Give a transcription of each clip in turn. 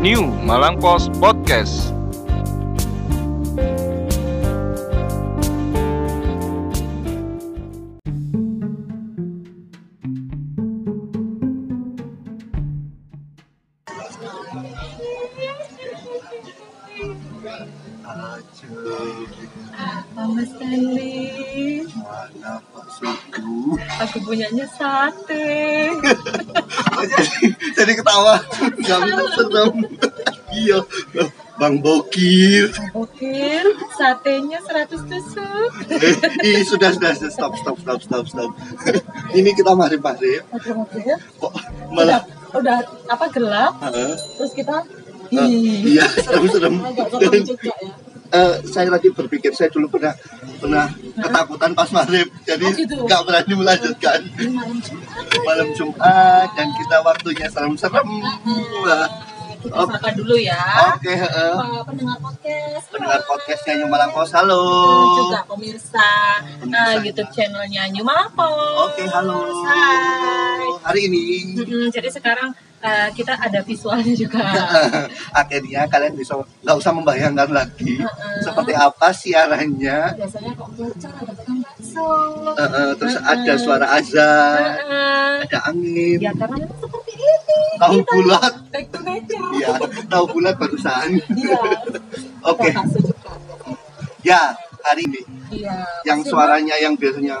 New Malang Post Podcast. Mana Pak Suku? Aku punyanya sate. Jadi, jadi ketawa. Bisa serem. Iya. Bang Bokir. Oke, satenya 100 tusuk. Eh, ih, sudah, sudah, sudah. Stop, stop, stop, stop, stop. Ini kita mari-mari. Oke, oke. Kok Udah, malah... udah apa gelap? Heeh. Terus kita Ih, iya, serem-serem. agak serem juga ya. Eh, saya lagi berpikir saya dulu pernah pernah ketakutan pas maghrib jadi Oh, gitu. nggak berani melanjutkan malam Jumat. malam Jumat dan kita waktunya serem-serem Kita Oh. sapa dulu ya. oke heeh. Pak pendengar podcast. pendengar podcastnya New Malang Pos halo juga pemirsa, Pemirsa. uh, YouTube channelnya New Malapo. oke halo Hai. hari ini Mm-mm, jadi sekarang uh, kita ada visualnya juga. akhirnya kalian bisa nggak usah membayangkan lagi Heeh. seperti apa siarannya Biasanya kok bocor ada tukang bakso. Heeh, terus Heeh. ada suara azan Heeh. ada angin Ya karena seperti ini. tahu Kita bulat Back to nature. Iya, tahu bulat barusan. Iya. Oke, juga. ya hari ini Iya. yang Pasti, suaranya yang biasanya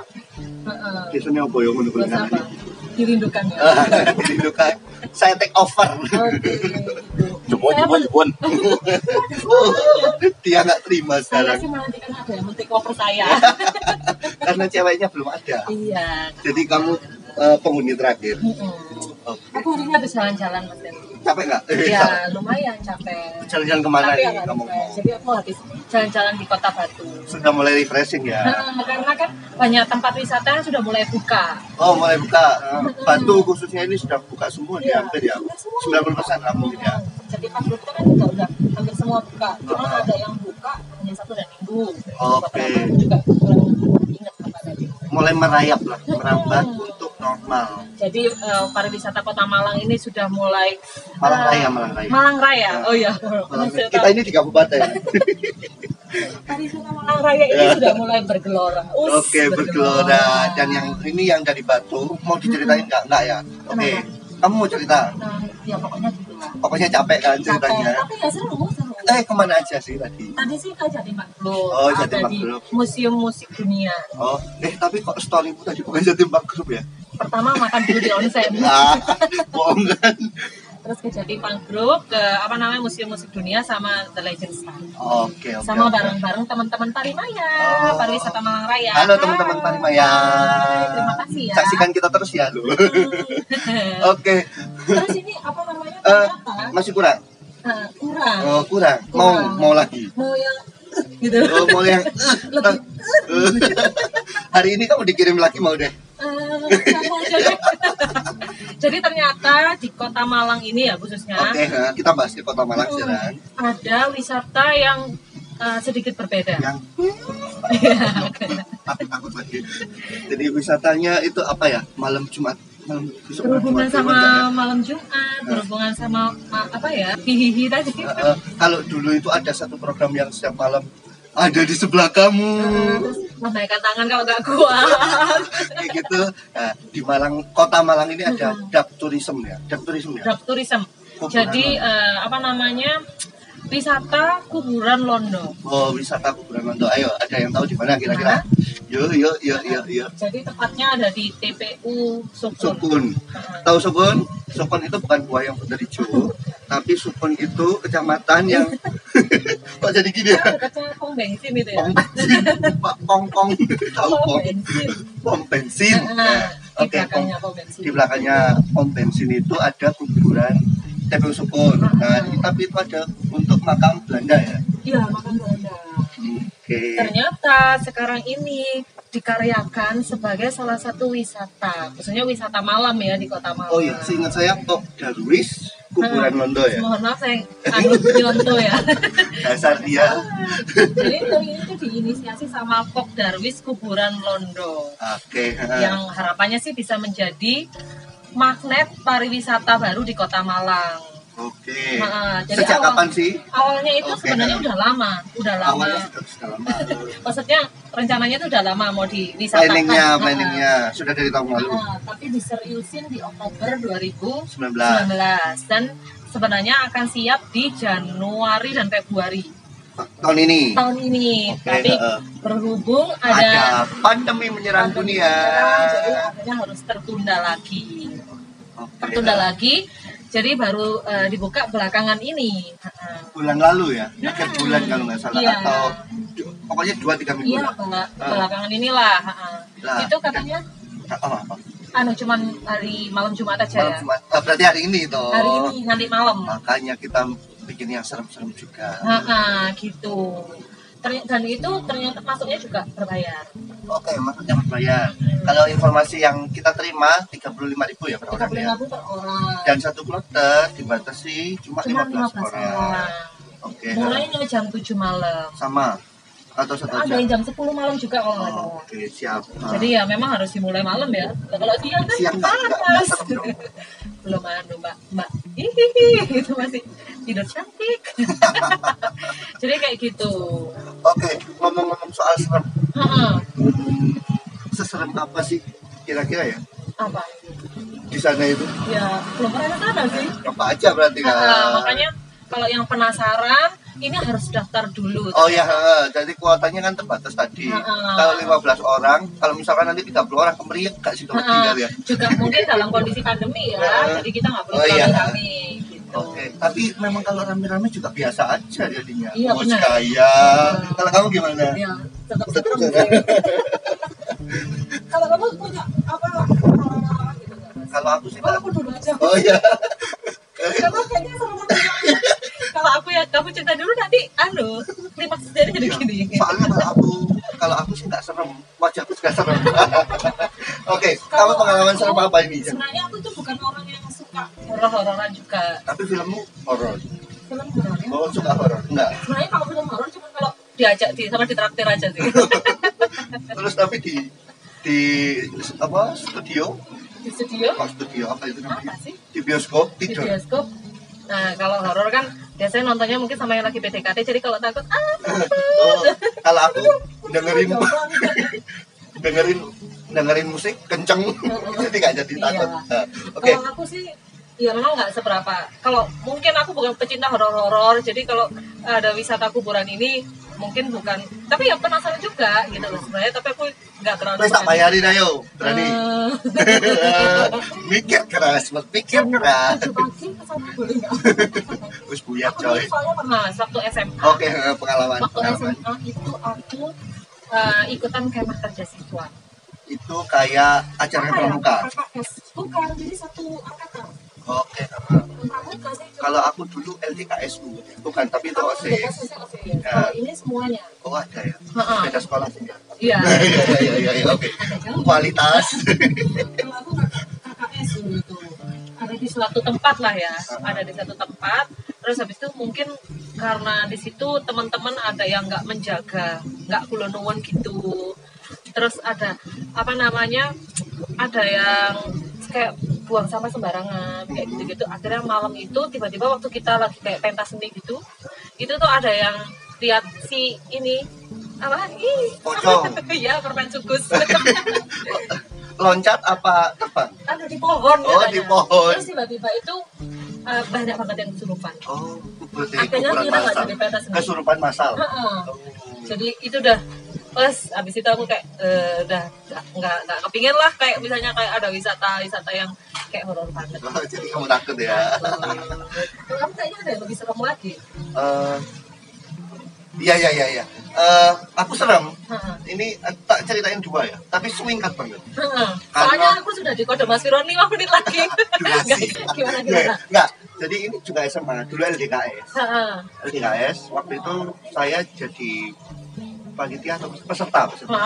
Bang. Heeh. biasanya apa yang menurut? Dirindukan ya. Dirindukan. Saya take over. Saya jemput, jemput. Dia nggak terima Saya sekarang sih menantikan ada yang men-take over saya. karena ceweknya belum ada. iya. Jadi kamu eh, penghuni terakhir. Mm-mm. Oke. Aku hari ini habis jalan-jalan Mas. Capek nggak? Iya, lumayan capek. Jalan-jalan ke mana Tapi nih kamu? refresh. Jadi aku habis jalan-jalan di Kota Batu. Sudah mulai refreshing ya? Nah, karena kan banyak tempat wisata yang sudah mulai buka. Oh mulai buka. Batu khususnya ini sudah buka semua di Iya, hampir ya. udah semua. 90 persen lah mungkin ya. Jadi pas itu kan juga udah hampir semua buka. Cuma Ah. ada yang buka hanya satu dan minggu. Oke. Beberapa juga. Mulai merayap lah, merambat untuk normal. Jadi eh, pariwisata Kota Malang ini sudah mulai Malang eh, Raya, Malang Raya. Malang Raya. Oh iya. Malang- Maksudnya, Kita ini di kabupaten. pariwisata Malang Raya ini Ya. sudah mulai bergelora. Oke, bergelora. Dan yang ini yang dari Batu, mau diceritain nggak? Nggak ya? Oke. Kamu mau cerita? Nah, ya pokoknya gitu lah. Pokoknya capek kan Capek, ceritanya. tapi ya seru, seru. Eh, ke mana aja sih tadi? Tadi sih ke Jati Makhluk, Oh, Jati Makhluk. Museum Musik Dunia. Oh, eh tapi kok storymu tadi bukan jadi grup ya? Pertama makan dulu di onsen, Ah, bohong kan? terus ke Jati Mangrove, ke apa namanya Museum Musik Dunia sama The Legend Star. Oke, oke. Sama oke. bareng-bareng teman-teman Parimaya, Oh. pariwisata Malang Raya. Halo teman-teman. Parimaya. Hai, Terima kasih ya. Saksikan kita terus ya, lu. Oke. Terus ini apa namanya? Eh, Ternyata masih kurang? eh, kurang. Oh, kurang. Mau Kurang. mau lagi. Mau yang gitu. Oh, mau yang Lebih Hari ini kamu dikirim lagi mau deh. Jadi ternyata di kota Malang ini ya khususnya Oke, kita bahas di Kota Malang sekarang. ada wisata yang eh, sedikit berbeda. Yang takut takut lagi. Jadi wisatanya itu apa ya? Malam Jumat. Malam besok berhubungan Jumat, sama Jumat, ya? malam Jumat, berhubungan sama ma- apa ya hihihi tadi. Eh, eh, kalau dulu itu ada satu program yang setiap malam ada di sebelah kamu. Terus melambaikan tangan kalau nggak kuat. Kayak gitu. Nah, di Malang, Kota Malang ini ada dap tourism ya. Dap tourism ya. Drop tourism. Kuburan Jadi Londo. eh, apa namanya wisata kuburan Londo. Oh, wisata kuburan Londo. Ayo, ada yang tahu di mana kira-kira? Yuk, yuk, yuk, yuk, yuk. Jadi tepatnya ada di TPU Sukun. Sukun. Tahu Sukun? Sukun itu bukan buah yang dari hijau, tapi Sukun itu kecamatan yang kok jadi gini ya? Pom bensin itu ya. Pom bensin, Pong Pong, tahu Pom pom, bensin. pom bensin. Nah, di Oke, pom- pom di belakangnya pom bensin itu ada kuburan TPU Sukun. Nah, tapi itu ada untuk makam Belanda ya. Iya, makan Belanda. Oke. Ternyata sekarang ini dikaryakan sebagai salah satu wisata, khususnya wisata malam ya di kota Malang. Oh iya, seingat saya Pok Darwis kuburan Londo ya. Mohon maaf saya anu nyonto ya. Dasar dia. Jadi ini tuh diinisiasi sama Pok Darwis Kuburan Londo. Oke. Yang harapannya sih bisa menjadi magnet pariwisata baru di Kota Malang. Oke. Nah, jadi Sejak awal- kapan sih? Awalnya itu Oke. sebenarnya udah lama, udah lama. Awalnya sudah, sudah lama. Maksudnya rencananya itu udah lama mau diwisatakan. planningnya, Nah, planningnya sudah dari tahun lalu. nah, tapi diseriusin di Oktober 2019 19 dan sebenarnya akan siap di Januari dan Februari tahun ini. tahun ini. Oke, tapi heeh. berhubung Ada ada pandemi menyerang pandemi dunia. menyerang, jadi akhirnya harus tertunda lagi. Oke. Tertunda lagi. Jadi baru eh, dibuka belakangan ini. Bulan lalu ya, akhir bulan kalau nggak salah Iya. atau pokoknya dua tiga minggu Iya, lah. bela- Ah. belakangan inilah. Lah, itu katanya Oh, apa? anu cuman hari malam Jumat aja Malam ya. Jumat. Ah, berarti hari ini toh. Hari ini nanti malam. Makanya kita bikin yang serem-serem juga. Nah, gitu. Dan itu ternyata masuknya juga berbayar. Oke, maksudnya berbayar. Kalau informasi yang kita terima 35.000 ya per orang ya. 35.000 per orang. Dan satu kloter dibatasi cuma, Cuma 15, 15 orang. orang. Oke. Mulainya jam 7 malam. Sama atau satu Ada jam. yang jam 10 malam juga kalau nggak Oh. Oke, siap. Ah. Jadi ya memang harus dimulai malam ya. Kalau siang kan siang panas. Belum anu mbak, mbak. Hihihi, itu masih tidur cantik. Jadi kayak gitu. Oke, ngomong-ngomong soal serem, apa sih kira-kira ya Apa? di sana itu? Ya belum pernah ke sana sih. Apa aja berarti kan? Heeh, makanya kalau yang penasaran ini harus daftar dulu. Oh ya, jadi kuotanya kan terbatas tadi. Heeh. Kalau 15 orang, kalau misalkan nanti 30 orang kemeriak gak sih tinggal ya? juga mungkin dalam kondisi pandemi ya, Heeh. jadi kita nggak perlu Oh, iya. rame gitu. Oke, tapi memang kalau rame-rame juga biasa aja jadinya. Iya, oh, benar. kaya. Kalau kamu gimana? Ya, tetap Tetap. Kalau kamu punya apa pengalaman gitu? Kalau aku sih Oh, aku dulu aja. Oh iya. Karena kayaknya seru. Kalau aku ya kamu cerita dulu nanti anu klimaks dari jadi Iya. gini. Soalnya kalau aku kalau aku sih nggak serem, wajahku juga serem. Oke, kamu pengalaman serem apa ini? Sebenarnya aku tuh bukan orang yang suka horor-hororan juga. Tapi filmmu horor. Film horor ya. Oh, suka horor? Enggak. Sebenarnya kalau film horor cuma kalau diajak di sama ditraktir aja sih. Terus tapi di di apa studio? di studio Apa studio apa itu namanya? apa sih? Di bioskop Di bioskop. Nah, kalau horor kan biasanya nontonnya mungkin sama yang lagi PDKT jadi kalau takut ah Oh, kalau aku dengerin dengerin dengerin musik kenceng jadi nggak jadi takut. Iya. Nah, Oke. Kalau aku sih ya memang nggak seberapa. Kalau mungkin aku bukan pecinta horor-horor, jadi kalau ada wisata kuburan ini mungkin bukan. Tapi ya penasaran juga gitu loh sebenarnya. Tapi aku nggak terlalu. Wes tak bayarin ayo, berani. Eh, Mikir keras, berpikir keras. buyar Aku coy. soalnya pernah waktu SMA. Oke, eh, pengalaman. Waktu pengalaman. SMA itu aku eh, ikutan kemah kerja siswa. Itu kayak acara ya? pramuka. KKS. Bukan, jadi satu angkatan. Oke. Cuma- Kalau aku dulu LDKSU, bukan, tapi itu OSIS. OSIS. Kalau ini semuanya. Oh ada ya. Beda sekolah sih ya. Iya. Iya iya iya iya. iya, Oke. Kualitas. Kalau aku KKS dulu ada di suatu tempat lah ya, ada di satu tempat. Terus habis itu mungkin karena di situ teman-teman ada yang nggak menjaga, nggak kulonuwun gitu. Terus ada apa namanya? Ada yang kayak buang sampah sembarangan kayak gitu-gitu. Akhirnya malam itu tiba-tiba waktu kita lagi kayak pentas seni gitu, itu tuh ada yang lihat si ini apa? Ih, Pocong. Iya, permen sukus. Loncat apa terbang? ada di pohon Oh, katanya. di pohon. terus tiba-tiba itu eh, banyak banget yang kesurupan Oh, berarti Akhirnya kita nggak jadi pentas seni. Kesurupan masal. Heeh. Oh. jadi itu udah pas abis itu aku kayak eh, udah nggak nggak kepingin lah kayak misalnya kayak ada wisata wisata yang kayak horor banget Oh, jadi kamu takut ya? Kalau kamu kayaknya ada yang lebih serem lagi Eh, Iya iya iya iya. Eh, aku serem. Ini eh, tak ceritain dua ya, tapi swingkat banget. Heeh. soalnya aku sudah di kode Mas Firon 5 menit lagi Durasi. Gimana gimana nggak. Jadi ini juga SMA, dulu LDKS. LDKS waktu itu saya jadi panitia atau peserta, peserta.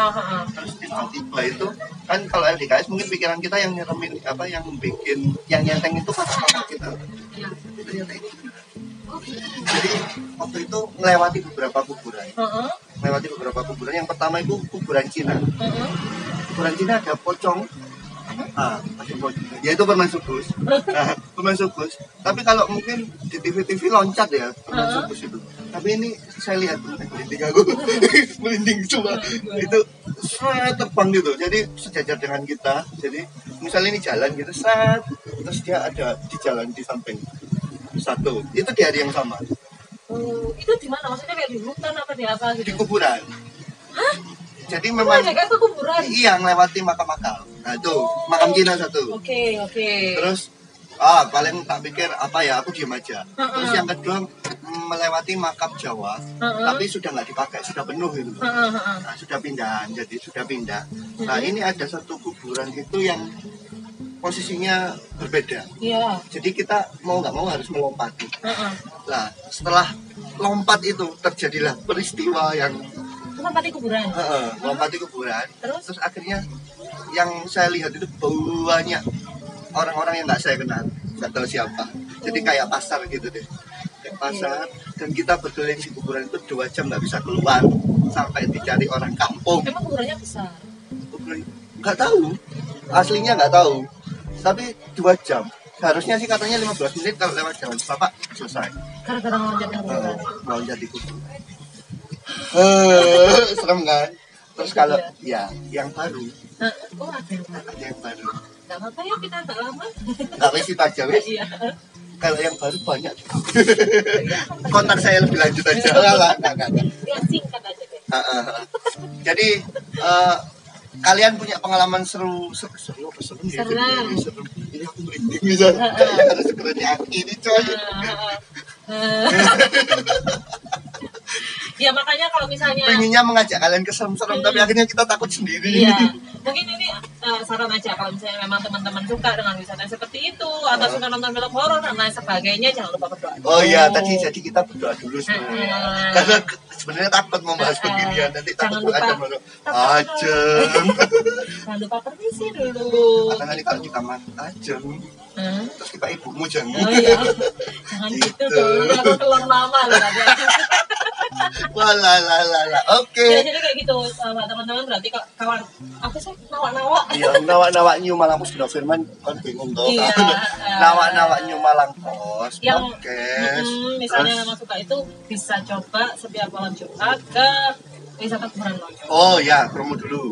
Terus tiba-tiba itu kan kalau LDKS mungkin pikiran kita yang nyeremin apa yang bikin yang nyenteng itu kan kita. Iya. Benar. Jadi waktu itu melewati beberapa kuburan, Heeh, melewati beberapa kuburan. Yang pertama itu kuburan Cina. heeh. Kuburan Cina ada pocong Ah. Ya itu permen sukus. Nah, permen sukus. Tapi kalau mungkin di TV-TV loncat ya permen sukus itu. Tapi ini saya lihat merinding aku. merinding cuma itu seret terbang gitu. Jadi sejajar dengan kita. Jadi misalnya ini jalan gitu, set, terus dia ada di jalan di samping satu. Itu di hari yang sama Oh, itu di mana? Maksudnya kayak di hutan apa di apa di gitu? kuburan. Jadi Memang kayak ke kuburan. iya melewati makam-makam. Nah itu makam Cina satu. Oke, oke. terus ah paling tak pikir apa ya aku diem aja Heeh. terus yang kedua melewati makam Jawa Heeh. tapi sudah nggak dipakai sudah penuh itu Heeh, heeh. nah, sudah pindahan jadi sudah pindah nah ini ada satu kuburan itu yang posisinya berbeda Iya. jadi kita mau nggak mau harus melompati Heeh. nah setelah lompat itu terjadilah peristiwa yang Tempat di kuburan. Heeh, lompati kuburan. Terus? terus akhirnya yang saya lihat itu banyak orang-orang yang nggak saya kenal nggak tahu siapa. Jadi kayak pasar gitu deh. Kayak pasar dan kita berkeliling di kuburan itu dua jam nggak bisa keluar sampai dicari orang kampung. Emang kuburannya besar. nggak tahu. Aslinya nggak tahu. Tapi dua jam. Seharusnya sih katanya 15 menit kalau lewat jalan. Bapak selesai. Gara-gara ngelonjat kuburan. mau jadi kuburan serem kan? Terus kalau ya yang baru. Oh ada yang baru. ada yang baru. Gak apa-apa ya kita agak lama. nggak wis itu aja wis. Iya. kalau yang baru banyak. Kontak saya lebih lanjut aja. Nggak, nggak, nggak, nggak, nggak. Singkat aja. Ah, ah, ah. jadi eh, kalian punya pengalaman seru seru seru apa seru ya? Jadi, ini seru. Ini aku merinding bisa harus sekerennya aku ini coy Eh, ya makanya kalau misalnya pengennya mengajak kalian ke serem-serem tapi akhirnya kita takut sendiri Iya, mungkin ini eh, saran aja kalau misalnya memang teman-teman suka dengan wisata seperti itu atau suka nonton film horor dan lain sebagainya jangan lupa berdoa. Oh iya, tadi jadi kita berdoa dulu sebenarnya. Hmm. Karena sebenarnya takut membahas Hmm. beginian nanti takut lupa. ada baru ajem. Jangan lupa permisi dulu. Karena nanti kalau kita mati ajem, Hmm? terus kita ibumu jangan. Oh iya, jangan gitu Gitu. dong. Aku keluar nama loh Wah lah lah lah. Oke. Ya, jadi kayak gitu eh, Mbak, teman-teman berarti ka- kawan apa sih nawa-nawa. Iya, nawa-nawa New Malang Pos Bro Firman kan bingung tuh. Iya. Nawa-nawa New Malang Pos. yang Oke. mm, misalnya Terus- suka itu bisa coba setiap malam Jumat ke wisata kuburan Loncong. Oh ya, promo dulu.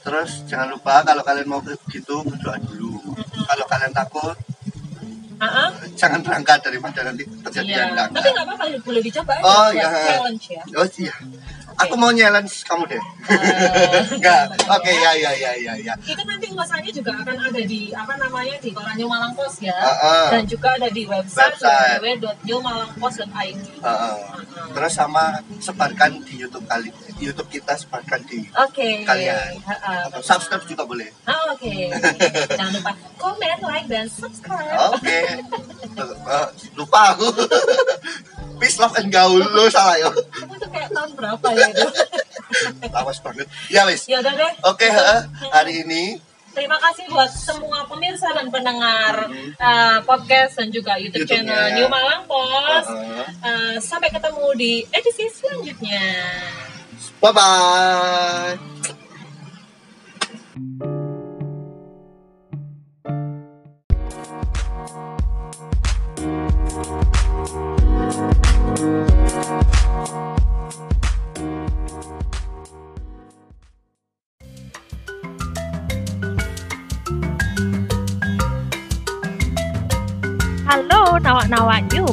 Terus jangan lupa kalau kalian mau begitu berdoa dulu. Kalau kalian takut, Ah, ah. jangan berangkat daripada nanti terjadi Iya. yang enggak. Tapi nggak apa-apa, boleh dicoba aja. Oh, iya. Challenge ya. Oh iya. Aku mau challenge kamu deh. Eh, Enggak. Oke, ya ya ya ya ya. Itu nanti ulasannya juga akan ada di apa namanya di koran New Malang Post ya. Ah, ah. Dan juga ada di website, Website. www.newmalangpost.id. Heeh. Terus sama sebarkan di YouTube kali. YouTube kita sebarkan di Oke. Kalian. Ah, ah. atau subscribe juga boleh. Ah, Oke. Jangan lupa komen, like, dan subscribe. Oke. Eh, lupa aku. Peace love and gaul lo salah ya. Kamu tuh kayak tahun berapa ya itu? Lawas banget. Ya wis. ya udah deh. Oke, heeh. hari ini Terima kasih buat semua pemirsa dan pendengar uh, podcast dan juga YouTube, YouTube-nya. channel New Malang Post. Heeh. Uh, sampai ketemu di edisi selanjutnya. bye bye.